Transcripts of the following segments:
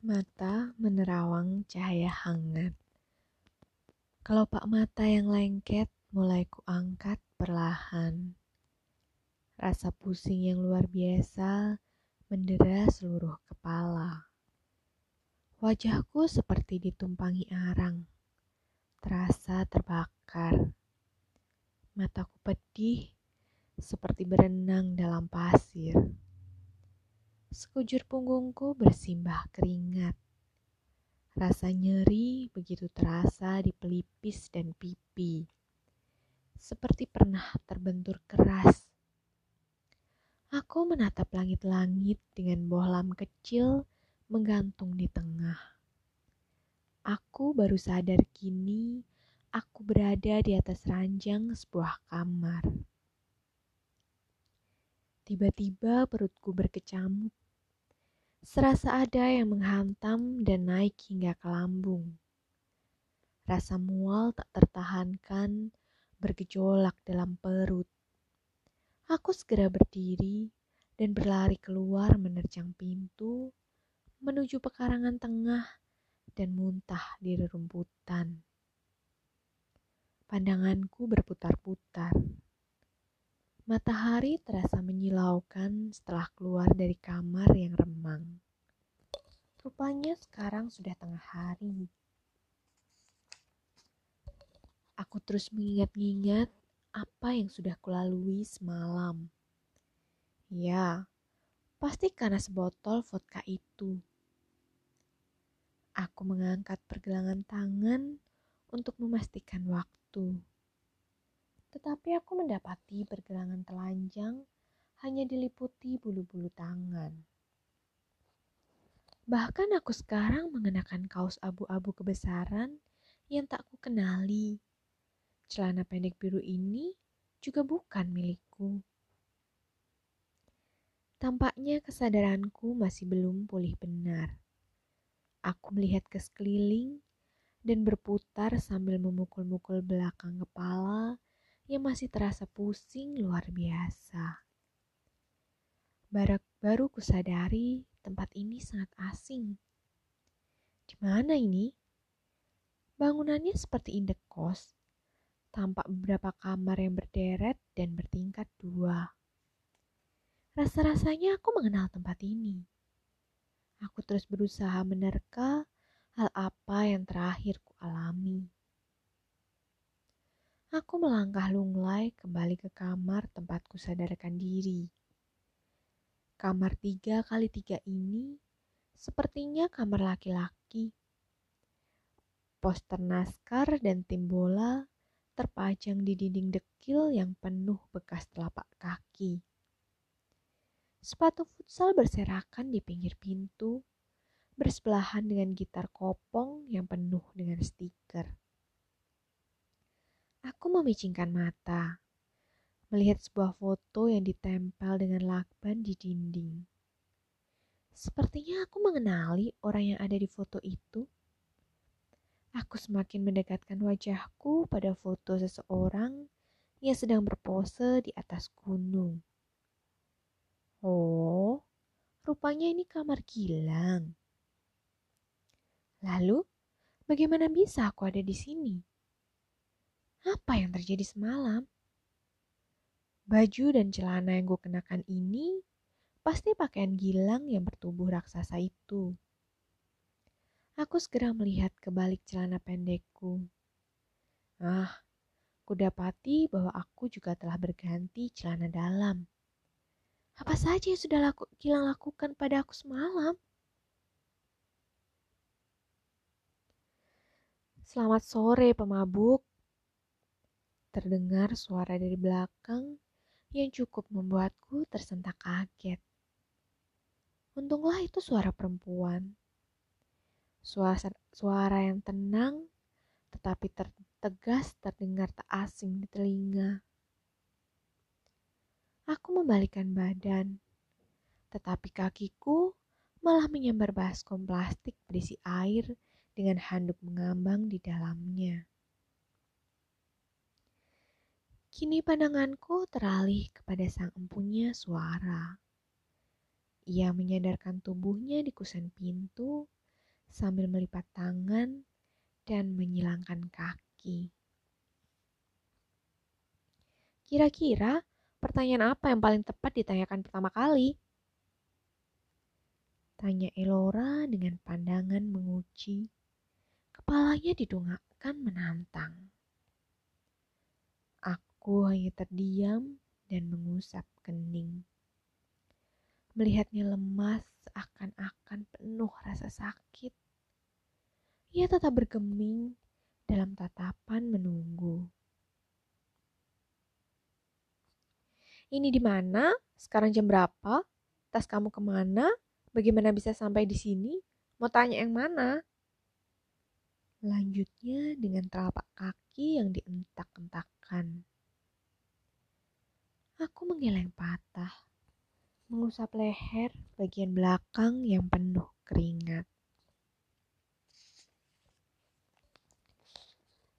Mata menerawang cahaya hangat. Kelopak mata yang lengket mulai kuangkat perlahan. Rasa pusing yang luar biasa mendera seluruh kepala. Wajahku seperti ditumpangi arang, terasa terbakar. Mataku pedih seperti berenang dalam pasir. Sekujur punggungku bersimbah keringat. Rasa nyeri begitu terasa di pelipis dan pipi. Seperti pernah terbentur keras. Aku menatap langit-langit dengan bohlam kecil menggantung di tengah. Aku baru sadar kini aku berada di atas ranjang sebuah kamar. Tiba-tiba perutku berkecamuk Serasa ada yang menghantam dan naik hingga ke lambung. Rasa mual tak tertahankan bergejolak dalam perut. Aku segera berdiri dan berlari keluar menerjang pintu menuju pekarangan tengah dan muntah di rerumputan. Pandanganku berputar-putar. Matahari terasa menyilaukan setelah keluar dari kamar yang remang. Rupanya sekarang sudah tengah hari. Aku terus mengingat-ingat apa yang sudah kulalui semalam. Ya, pasti karena sebotol vodka itu. Aku mengangkat pergelangan tangan untuk memastikan waktu. Tetapi aku mendapati pergelangan telanjang hanya diliputi bulu-bulu tangan. Bahkan aku sekarang mengenakan kaos abu-abu kebesaran yang tak ku kenali. Celana pendek biru ini juga bukan milikku. Tampaknya kesadaranku masih belum pulih benar. Aku melihat ke sekeliling dan berputar sambil memukul-mukul belakang kepala yang masih terasa pusing luar biasa. Barak baru kusadari tempat ini sangat asing. Di mana ini? Bangunannya seperti indekos, tampak beberapa kamar yang berderet dan bertingkat dua. Rasa-rasanya aku mengenal tempat ini. Aku terus berusaha menerka hal apa yang terakhir ku alami. Aku melangkah lunglai kembali ke kamar tempatku sadarkan diri. Kamar tiga kali tiga ini sepertinya kamar laki-laki. Poster naskah dan tim bola terpajang di dinding dekil yang penuh bekas telapak kaki. Sepatu futsal berserakan di pinggir pintu, bersebelahan dengan gitar kopong yang penuh dengan stiker. Aku memicingkan mata, melihat sebuah foto yang ditempel dengan lakban di dinding. Sepertinya aku mengenali orang yang ada di foto itu. Aku semakin mendekatkan wajahku pada foto seseorang yang sedang berpose di atas gunung. Oh, rupanya ini kamar Gilang. Lalu, bagaimana bisa aku ada di sini? Apa yang terjadi semalam? Baju dan celana yang gue kenakan ini pasti pakaian Gilang yang bertubuh raksasa itu. Aku segera melihat ke balik celana pendekku. Ah, kudapati bahwa aku juga telah berganti celana dalam. Apa saja yang sudah laku, Gilang lakukan pada aku semalam? Selamat sore, pemabuk. Terdengar suara dari belakang yang cukup membuatku tersentak kaget. Untunglah itu suara perempuan. Suara, suara yang tenang tetapi tegas terdengar tak asing di telinga. Aku membalikan badan, tetapi kakiku malah menyambar baskom plastik berisi air dengan handuk mengambang di dalamnya. Kini pandanganku teralih kepada sang empunya suara. Ia menyadarkan tubuhnya di kusen pintu sambil melipat tangan dan menyilangkan kaki. Kira-kira pertanyaan apa yang paling tepat ditanyakan pertama kali? Tanya Elora dengan pandangan menguji. Kepalanya didongakkan menantang. Aku hanya terdiam dan mengusap kening. Melihatnya lemas seakan-akan penuh rasa sakit. Ia tetap bergeming dalam tatapan menunggu. Ini di mana? Sekarang jam berapa? Tas kamu ke mana? Bagaimana bisa sampai di sini? Mau tanya yang mana? Lanjutnya dengan telapak kaki yang dientak-entakkan. Aku menggeleng patah, mengusap leher bagian belakang yang penuh keringat.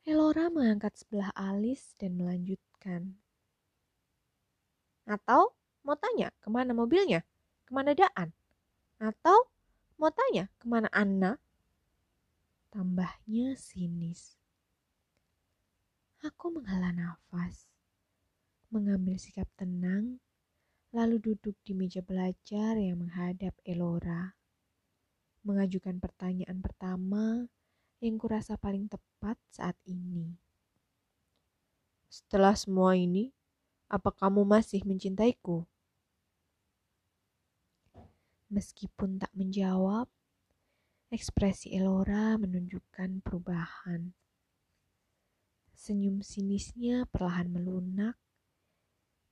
Elora mengangkat sebelah alis dan melanjutkan. Atau mau tanya ke mana mobilnya? Ke mana Daan? Atau mau tanya ke mana Anna? Tambahnya sinis. Aku menghela nafas, mengambil sikap tenang, lalu duduk di meja belajar yang menghadap Elora. Mengajukan pertanyaan pertama yang kurasa paling tepat saat ini. Setelah semua ini, apa kamu masih mencintaiku? Meskipun tak menjawab, ekspresi Elora menunjukkan perubahan. Senyum sinisnya perlahan melunak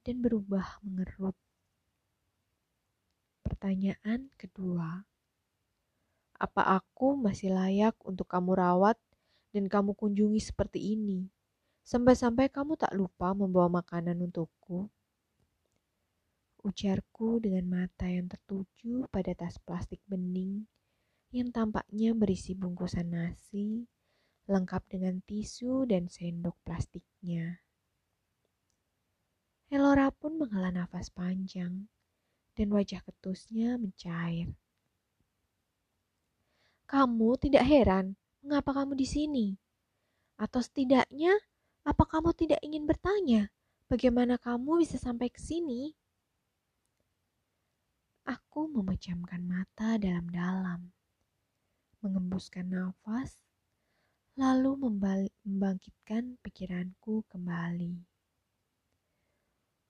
dan berubah mengerut. Pertanyaan kedua, apa aku masih layak untuk kamu rawat dan kamu kunjungi seperti ini? Sampai-sampai kamu tak lupa membawa makanan untukku. Ujarku dengan mata yang tertuju pada tas plastik bening yang tampaknya berisi bungkusan nasi, lengkap dengan tisu dan sendok plastiknya. Elora pun menghela nafas panjang dan wajah ketusnya mencair. Kamu tidak heran mengapa kamu di sini? Atau setidaknya apa kamu tidak ingin bertanya bagaimana kamu bisa sampai ke sini? Aku memejamkan mata dalam-dalam, mengembuskan nafas, lalu membangkitkan pikiranku kembali.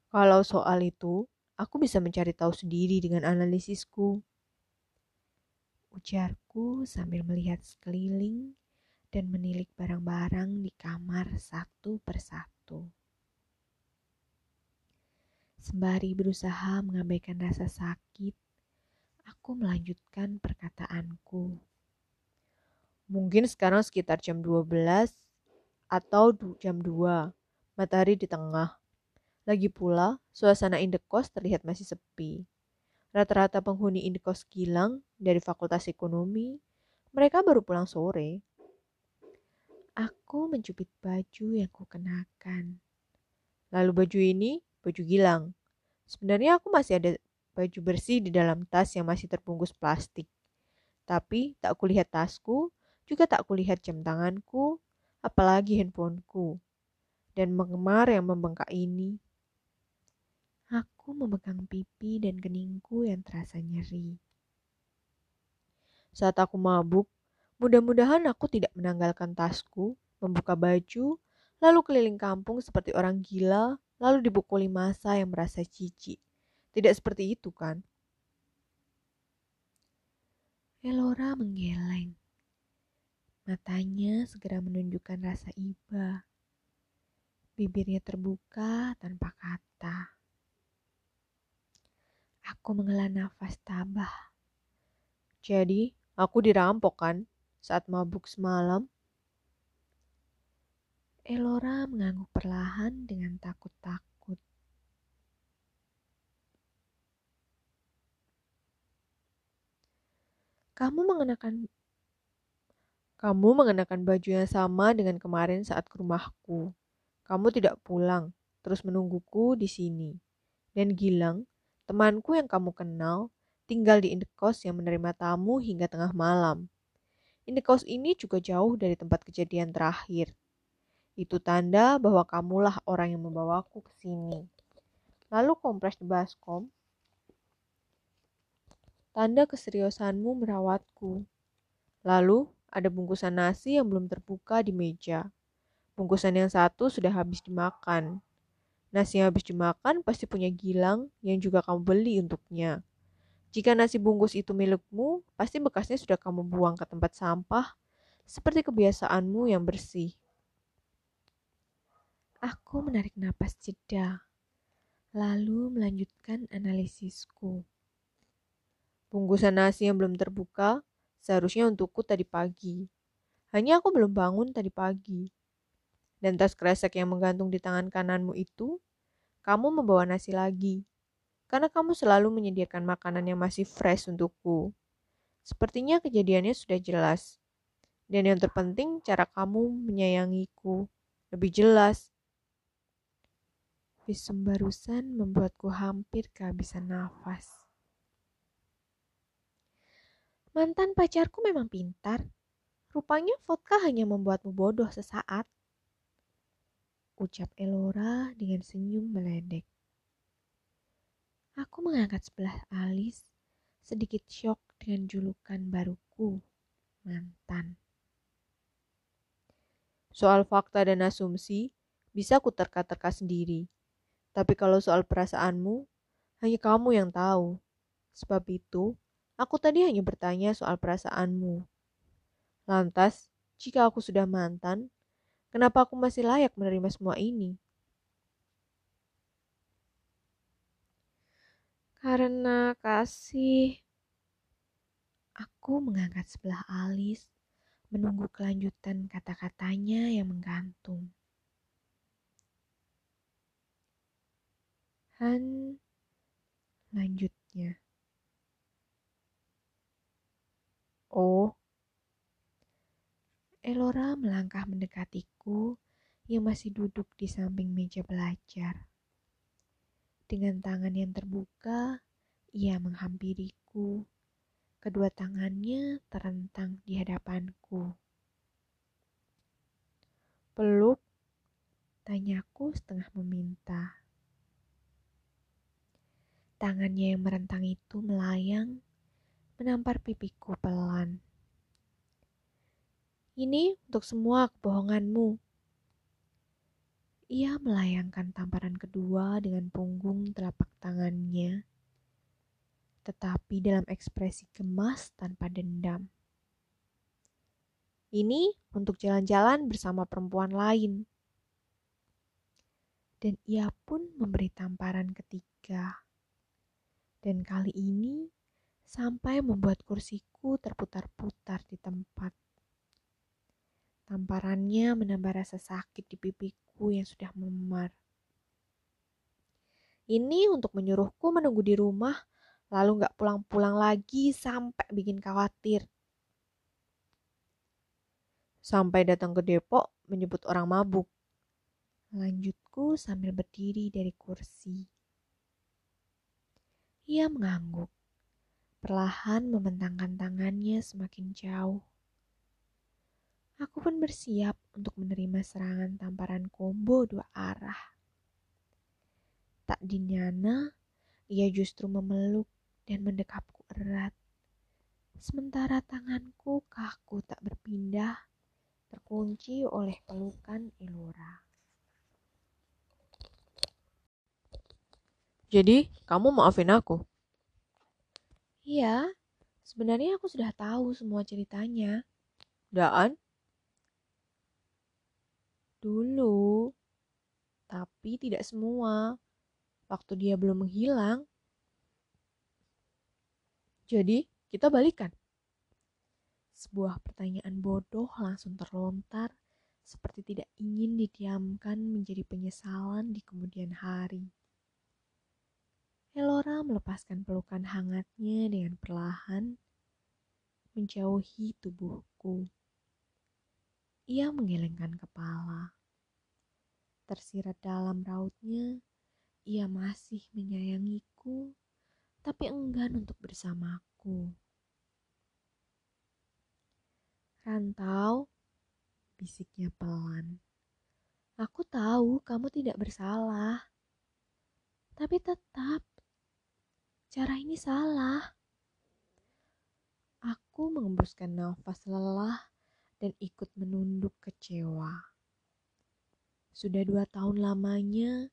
Kalau soal itu, aku bisa mencari tahu sendiri dengan analisisku. Ujarku sambil melihat sekeliling dan menilik barang-barang di kamar satu persatu. Sembari berusaha mengabaikan rasa sakit, aku melanjutkan perkataanku. Mungkin sekarang sekitar jam 12 atau jam 2, matahari di tengah. Lagi pula, suasana indekos terlihat masih sepi. Rata-rata penghuni indekos Gilang dari Fakultas Ekonomi, mereka baru pulang sore. Aku mencubit baju yang kukenakan. Lalu baju ini baju Gilang. Sebenarnya aku masih ada baju bersih di dalam tas yang masih terbungkus plastik. Tapi tak kulihat tasku, juga tak kulihat jam tanganku, apalagi handphoneku. Dan mengemar yang membengkak ini. Aku memegang pipi dan keningku yang terasa nyeri. Saat aku mabuk, Mudah-mudahan aku tidak menanggalkan tasku, membuka baju, lalu keliling kampung seperti orang gila, lalu dipukuli masa yang merasa jijik. Tidak seperti itu kan? Elora menggeleng. Matanya segera menunjukkan rasa iba. Bibirnya terbuka tanpa kata. Aku menghela nafas tabah. Jadi, aku dirampok kan? saat mabuk semalam? Elora mengangguk perlahan dengan takut-takut. Kamu mengenakan kamu mengenakan baju yang sama dengan kemarin saat ke rumahku. Kamu tidak pulang, terus menungguku di sini. Dan Gilang, temanku yang kamu kenal, tinggal di indekos yang menerima tamu hingga tengah malam. Indekos ini juga jauh dari tempat kejadian terakhir. Itu tanda bahwa kamulah orang yang membawaku ke sini. Lalu kompres di baskom. Tanda keseriusanmu merawatku. Lalu ada bungkusan nasi yang belum terbuka di meja. Bungkusan yang satu sudah habis dimakan. Nasi yang habis dimakan pasti punya gilang yang juga kamu beli untuknya. Jika nasi bungkus itu milikmu, pasti bekasnya sudah kamu buang ke tempat sampah, seperti kebiasaanmu yang bersih. Aku menarik napas jeda, lalu melanjutkan analisisku. Bungkusan nasi yang belum terbuka seharusnya untukku tadi pagi. Hanya aku belum bangun tadi pagi dan tas kresek yang menggantung di tangan kananmu itu, kamu membawa nasi lagi. Karena kamu selalu menyediakan makanan yang masih fresh untukku. Sepertinya kejadiannya sudah jelas. Dan yang terpenting cara kamu menyayangiku. Lebih jelas. Visum barusan membuatku hampir kehabisan nafas. Mantan pacarku memang pintar. Rupanya vodka hanya membuatmu bodoh sesaat ucap Elora dengan senyum meledek. Aku mengangkat sebelah alis, sedikit syok dengan julukan baruku, mantan. Soal fakta dan asumsi, bisa ku terka-terka sendiri. Tapi kalau soal perasaanmu, hanya kamu yang tahu. Sebab itu, aku tadi hanya bertanya soal perasaanmu. Lantas, jika aku sudah mantan, Kenapa aku masih layak menerima semua ini? Karena kasih. Aku mengangkat sebelah alis, menunggu kelanjutan kata-katanya yang menggantung. Han lanjutnya. Oh, Elora melangkah mendekatiku yang masih duduk di samping meja belajar. Dengan tangan yang terbuka, ia menghampiriku. Kedua tangannya terentang di hadapanku. Peluk? Tanyaku setengah meminta. Tangannya yang merentang itu melayang, menampar pipiku pelan. Ini untuk semua kebohonganmu. Ia melayangkan tamparan kedua dengan punggung telapak tangannya, tetapi dalam ekspresi gemas tanpa dendam. Ini untuk jalan-jalan bersama perempuan lain. Dan ia pun memberi tamparan ketiga. Dan kali ini sampai membuat kursiku terputar-putar di tempat. Tamparannya menambah rasa sakit di pipiku yang sudah memar. Ini untuk menyuruhku menunggu di rumah, lalu gak pulang-pulang lagi sampai bikin khawatir. Sampai datang ke Depok menyebut orang mabuk. Lanjutku sambil berdiri dari kursi. Ia mengangguk, perlahan membentangkan tangannya semakin jauh. Aku pun bersiap untuk menerima serangan tamparan combo dua arah. Tak dinyana, ia justru memeluk dan mendekapku erat. Sementara tanganku kaku tak berpindah, terkunci oleh pelukan Elora. Jadi, kamu maafin aku? Iya, sebenarnya aku sudah tahu semua ceritanya. Daan? Dulu. Tapi tidak semua. Waktu dia belum menghilang. Jadi, kita balikan. Sebuah pertanyaan bodoh langsung terlontar seperti tidak ingin didiamkan menjadi penyesalan di kemudian hari. Elora melepaskan pelukan hangatnya dengan perlahan, menjauhi tubuhku. Ia menggelengkan kepala. Tersirat dalam rautnya, ia masih menyayangiku, tapi enggan untuk bersamaku. Rantau, bisiknya pelan. Aku tahu kamu tidak bersalah. Tapi tetap, cara ini salah. Aku mengembuskan nafas lelah dan ikut menunduk kecewa. Sudah dua tahun lamanya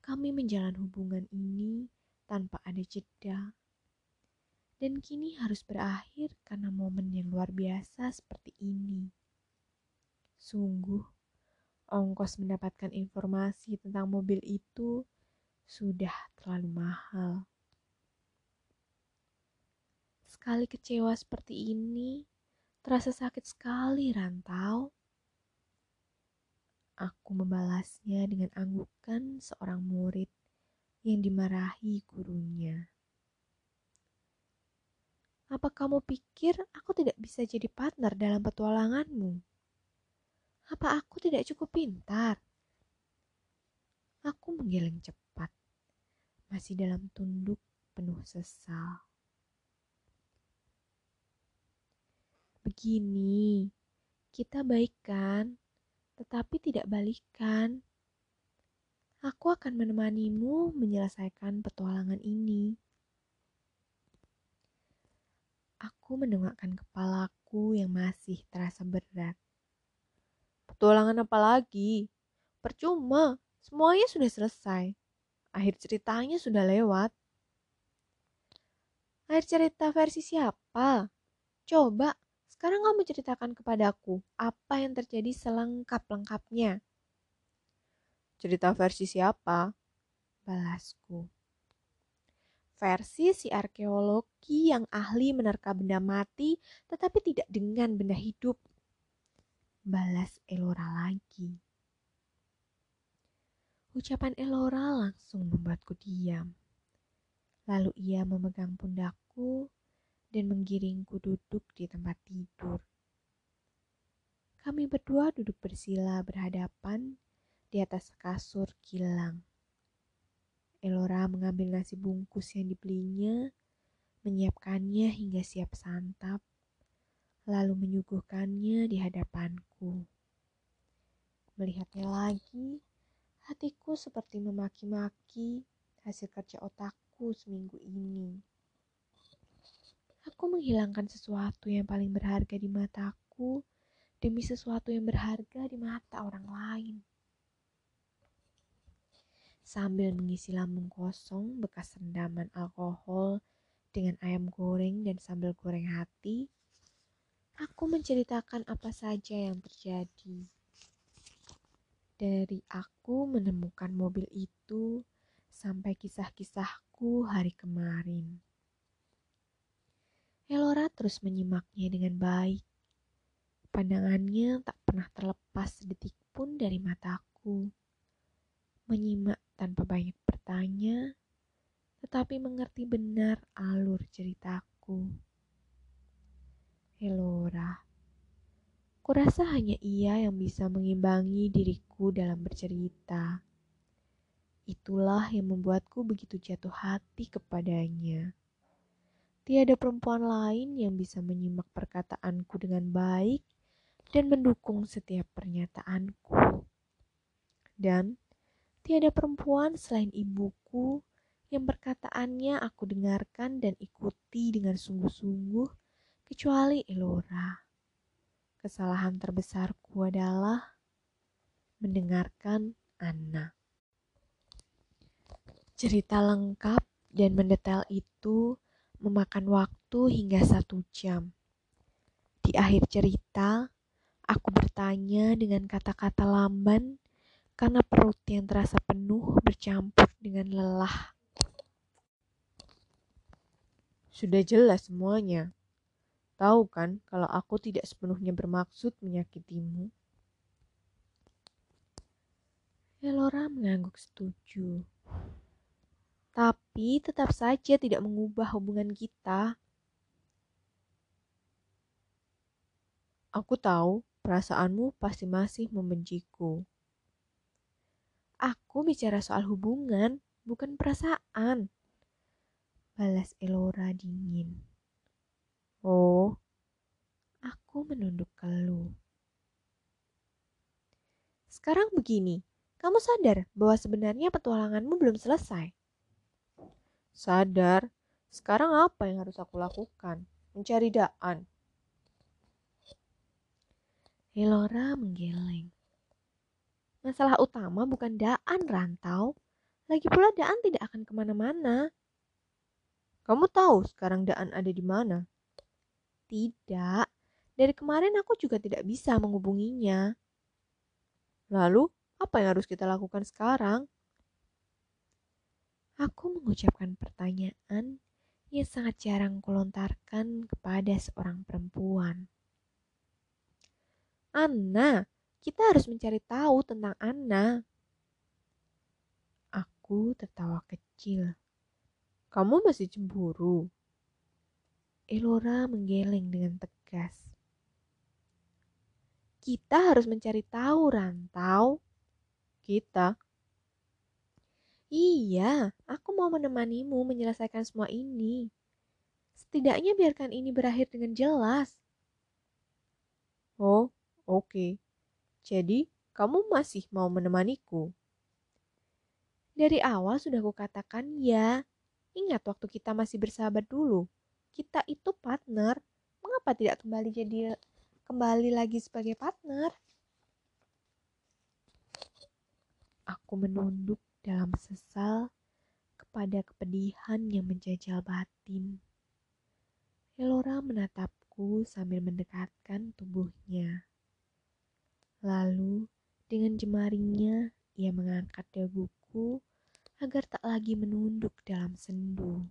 kami menjalin hubungan ini tanpa ada jeda dan kini harus berakhir karena momen yang luar biasa seperti ini. Sungguh, ongkos mendapatkan informasi tentang mobil itu sudah terlalu mahal. Sekali kecewa seperti ini, terasa sakit sekali rantau. Aku membalasnya dengan anggukan seorang murid yang dimarahi gurunya. Apa kamu pikir aku tidak bisa jadi partner dalam petualanganmu? Apa aku tidak cukup pintar? Aku menggeleng cepat, masih dalam tunduk penuh sesal. Begini, kita baik kan, tetapi tidak balikan. Aku akan menemanimu menyelesaikan petualangan ini. Aku mendongakkan kepalaku yang masih terasa berat. Petualangan apa lagi? Percuma, semuanya sudah selesai. Akhir ceritanya sudah lewat. Akhir cerita versi siapa? Coba, sekarang kamu ceritakan kepadaku apa yang terjadi selengkap-lengkapnya. Cerita versi siapa? Balasku versi si arkeologi yang ahli menerka benda mati tetapi tidak dengan benda hidup. Balas Elora lagi. Ucapan Elora langsung membuatku diam. Lalu ia memegang pundakku dan menggiringku duduk di tempat tidur. Kami berdua duduk bersila berhadapan di atas kasur kilang. Elora mengambil nasi bungkus yang dibelinya, menyiapkannya hingga siap santap, lalu menyuguhkannya di hadapanku. Melihatnya lagi, hatiku seperti memaki-maki hasil kerja otakku seminggu ini. Aku menghilangkan sesuatu yang paling berharga di mataku demi sesuatu yang berharga di mata orang lain sambil mengisi lambung kosong bekas rendaman alkohol dengan ayam goreng dan sambal goreng hati, aku menceritakan apa saja yang terjadi. Dari aku menemukan mobil itu sampai kisah-kisahku hari kemarin. Elora terus menyimaknya dengan baik. Pandangannya tak pernah terlepas sedetik pun dari mataku. Menyimak tanpa banyak bertanya, tetapi mengerti benar alur ceritaku. Elora, kurasa hanya ia yang bisa mengimbangi diriku dalam bercerita. Itulah yang membuatku begitu jatuh hati kepadanya. Tiada perempuan lain yang bisa menyimak perkataanku dengan baik dan mendukung setiap pernyataanku. Dan Tiada perempuan selain ibuku yang perkataannya aku dengarkan dan ikuti dengan sungguh-sungguh kecuali Elora. Kesalahan terbesarku adalah mendengarkan Anna. Cerita lengkap dan mendetail itu memakan waktu hingga satu jam. Di akhir cerita, aku bertanya dengan kata-kata lamban karena perut yang terasa penuh bercampur dengan lelah. Sudah jelas semuanya. Tahu kan kalau aku tidak sepenuhnya bermaksud menyakitimu? Elora mengangguk setuju tapi tetap saja tidak mengubah hubungan kita. Aku tahu perasaanmu pasti masih membenciku. Aku bicara soal hubungan, bukan perasaan. Balas Elora dingin. Oh, aku menunduk kelu. Sekarang begini, kamu sadar bahwa sebenarnya petualanganmu belum selesai. Sadar. Sekarang apa yang harus aku lakukan? Mencari Daan. Elora menggeleng. Masalah utama bukan Daan rantau. Lagi pula Daan tidak akan ke mana-mana. Kamu tahu sekarang Daan ada di mana? Tidak. Dari kemarin aku juga tidak bisa menghubunginya. Lalu, apa yang harus kita lakukan sekarang? Aku mengucapkan pertanyaan yang sangat jarang kulontarkan kepada seorang perempuan. Anna, kita harus mencari tahu tentang Anna. Aku tertawa kecil. Kamu masih cemburu? Elora menggeleng dengan tegas. Kita harus mencari tahu, Rantau. Kita? Iya, aku mau menemanimu menyelesaikan semua ini. Setidaknya biarkan ini berakhir dengan jelas. Oh, Oke, jadi kamu masih mau menemaniku? Dari awal sudah kukatakan ya. Ingat waktu kita masih bersahabat dulu. Kita itu partner. Mengapa tidak kembali jadi kembali lagi sebagai partner? Aku menunduk dalam sesal kepada kepedihan yang menjajal batin. Elora menatapku sambil mendekatkan tubuhnya. Lalu, dengan jemarinya, ia mengangkat daguku agar tak lagi menunduk dalam sendu.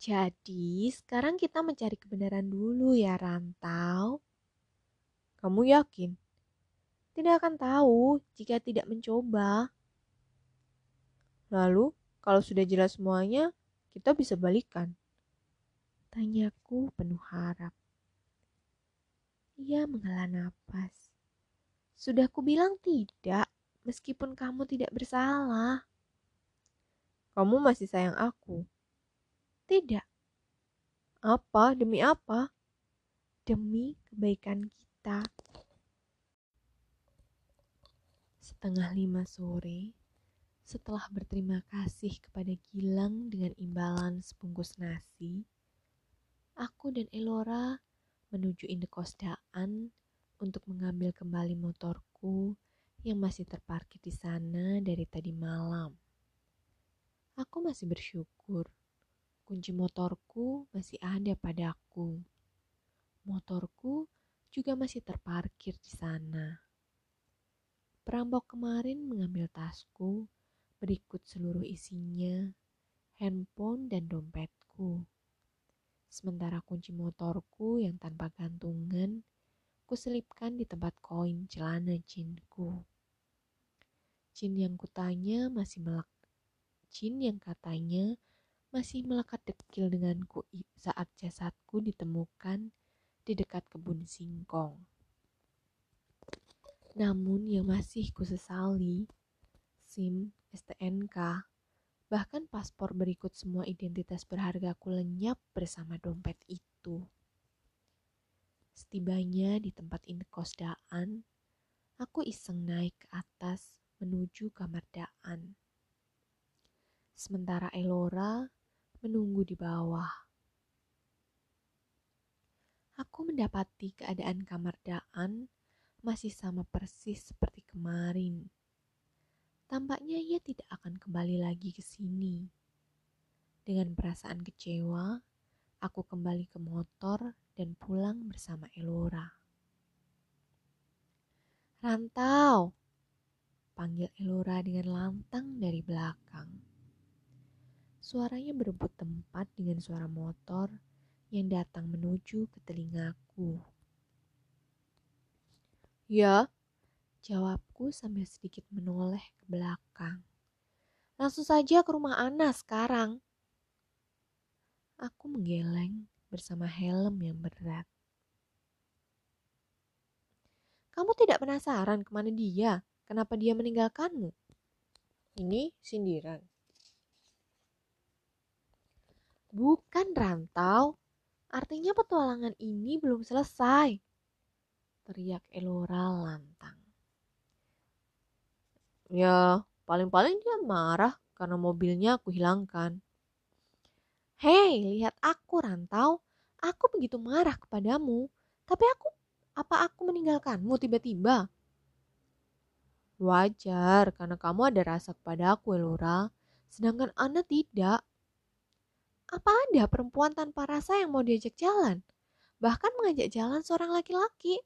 Jadi, sekarang kita mencari kebenaran dulu ya, Rantau. Kamu yakin? Tidak akan tahu jika tidak mencoba. Lalu, kalau sudah jelas semuanya, kita bisa balikan. Tanyaku penuh harap. Ia menghela nafas. Sudah kubilang tidak, meskipun kamu tidak bersalah. Kamu masih sayang aku? Tidak. Apa? Demi apa? Demi kebaikan kita. Setengah lima sore, setelah berterima kasih kepada Gilang dengan imbalan sebungkus nasi, aku dan Elora menuju indekos Daan untuk mengambil kembali motorku yang masih terparkir di sana dari tadi malam. Aku masih bersyukur kunci motorku masih ada padaku. Motorku juga masih terparkir di sana. Perampok kemarin mengambil tasku, berikut seluruh isinya, handphone dan dompetku. Sementara kunci motorku yang tanpa gantungan kuselipkan di tempat koin celana jinku. Jin yang kutanya masih melek. Jin yang katanya masih melekat dekil denganku saat jasadku ditemukan di dekat kebun singkong. Namun yang masih kusesali, SIM, STNK, Bahkan paspor berikut semua identitas berharga aku lenyap bersama dompet itu. Setibanya di tempat indekos Daan, aku iseng naik ke atas menuju kamar Daan. Sementara Elora menunggu di bawah. Aku mendapati keadaan kamar Daan masih sama persis seperti kemarin. Tampaknya ia tidak akan kembali lagi ke sini. Dengan perasaan kecewa, aku kembali ke motor dan pulang bersama Elora. Rantau, panggil Elora dengan lantang dari belakang. Suaranya berebut tempat dengan suara motor yang datang menuju ke telingaku. Ya, Jawabku sambil sedikit menoleh ke belakang. Langsung saja ke rumah Ana sekarang. Aku menggeleng bersama helm yang berat. Kamu tidak penasaran ke mana dia? Kenapa dia meninggalkanmu? Ini sindiran. Bukan rantau. Artinya petualangan ini belum selesai. Teriak Elora lantang. Ya, paling-paling dia marah karena mobilnya aku hilangkan. Hei, lihat aku rantau. Aku begitu marah kepadamu. Tapi aku, apa aku meninggalkanmu tiba-tiba? Wajar, karena kamu ada rasa kepada aku, Elora. Sedangkan Ana tidak. Apa ada perempuan tanpa rasa yang mau diajak jalan? Bahkan mengajak jalan seorang laki-laki.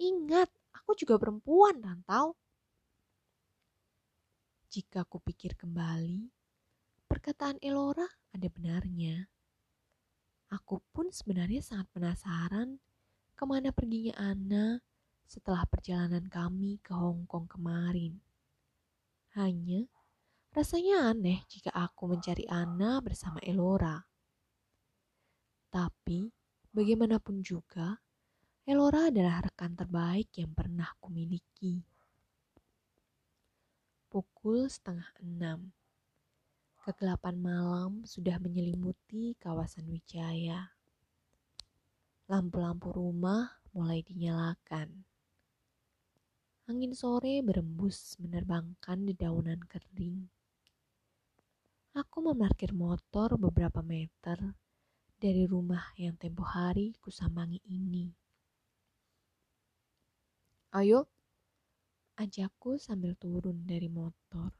Ingat, aku juga perempuan, Rantau. Jika aku pikir kembali, perkataan Elora ada benarnya. Aku pun sebenarnya sangat penasaran ke mana perginya Ana setelah perjalanan kami ke Hong Kong kemarin. Hanya Rasanya aneh jika aku mencari Ana bersama Elora. Tapi, bagaimanapun juga, Elora adalah rekan terbaik yang pernah kumiliki. Pukul setengah enam. Kegelapan malam sudah menyelimuti kawasan Wijaya. Lampu-lampu rumah mulai dinyalakan. Angin sore berembus menerbangkan dedaunan kering Aku memarkir motor beberapa meter dari rumah yang tempo hari kusambangi ini. Ayo, ajakku sambil turun dari motor.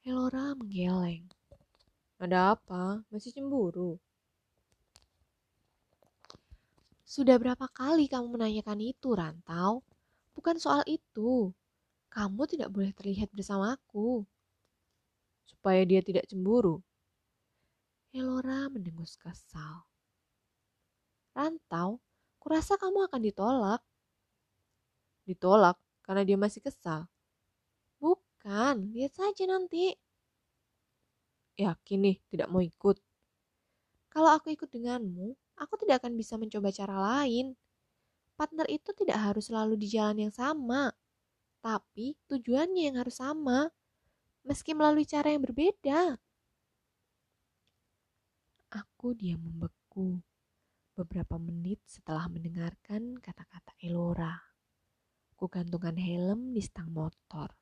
Elora menggeleng. Ada apa? Masih cemburu? Sudah berapa kali kamu menanyakan itu, Rantau? Bukan soal itu. Kamu tidak boleh terlihat bersamaku supaya dia tidak cemburu. Elora mendengus kesal. Rantau, kurasa kamu akan ditolak. Ditolak karena dia masih kesal. Bukan, lihat saja nanti. Yakin nih tidak mau ikut. Kalau aku ikut denganmu, aku tidak akan bisa mencoba cara lain. Partner itu tidak harus selalu di jalan yang sama, tapi tujuannya yang harus sama meski melalui cara yang berbeda. Aku diam membeku beberapa menit setelah mendengarkan kata-kata Elora. Kugantungkan helm di stang motor.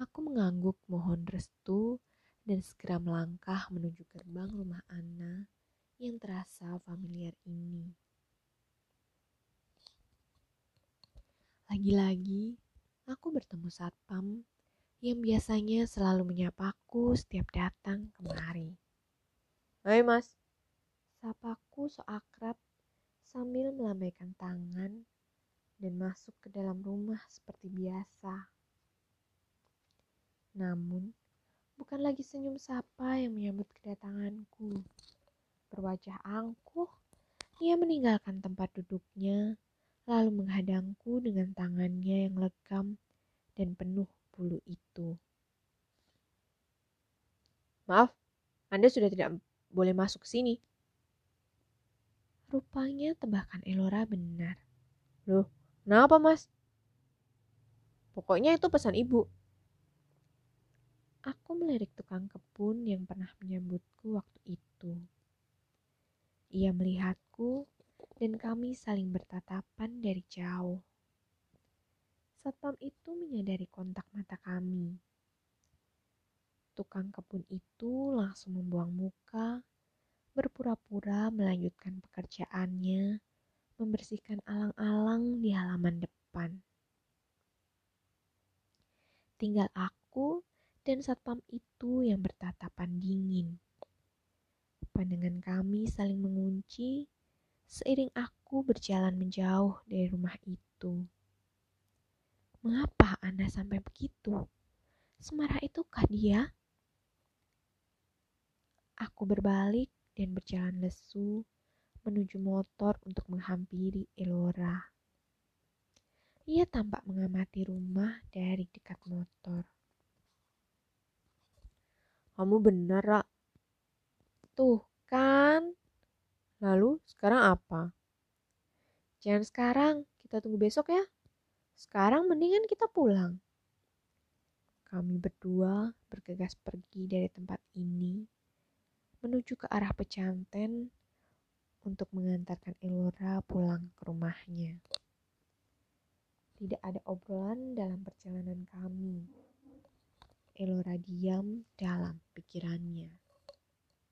Aku mengangguk mohon restu dan segera melangkah menuju gerbang rumah Ana yang terasa familiar ini. Lagi-lagi, aku bertemu satpam yang biasanya selalu menyapaku setiap datang kemari. Hai mas, sapaku so akrab sambil melambaikan tangan dan masuk ke dalam rumah seperti biasa. Namun, bukan lagi senyum sapa yang menyambut kedatanganku. Berwajah angkuh, ia meninggalkan tempat duduknya, lalu menghadangku dengan tangannya yang legam dan penuh bulu itu. Maaf, Anda sudah tidak boleh masuk ke sini. Rupanya tebakan Elora benar. Loh, kenapa mas? Pokoknya itu pesan ibu. Aku melirik tukang kebun yang pernah menyambutku waktu itu. Ia melihatku dan kami saling bertatapan dari jauh. Satpam itu menyadari kontak mata kami. Tukang kebun itu langsung membuang muka, berpura-pura melanjutkan pekerjaannya, membersihkan alang-alang di halaman depan. Tinggal aku dan satpam itu yang bertatapan dingin. Pandangan kami saling mengunci seiring aku berjalan menjauh dari rumah itu. Mengapa Anda sampai begitu? Semarah itukah dia? Aku berbalik dan berjalan lesu menuju motor untuk menghampiri Elora. Ia tampak mengamati rumah dari dekat motor. Kamu benar, Ra. Tuh, kan? Lalu, sekarang apa? Jangan sekarang, kita tunggu besok ya. Sekarang mendingan kita pulang. Kami berdua bergegas pergi dari tempat ini menuju ke arah pecanten untuk mengantarkan Elora pulang ke rumahnya. Tidak ada obrolan dalam perjalanan kami. Elora diam dalam pikirannya.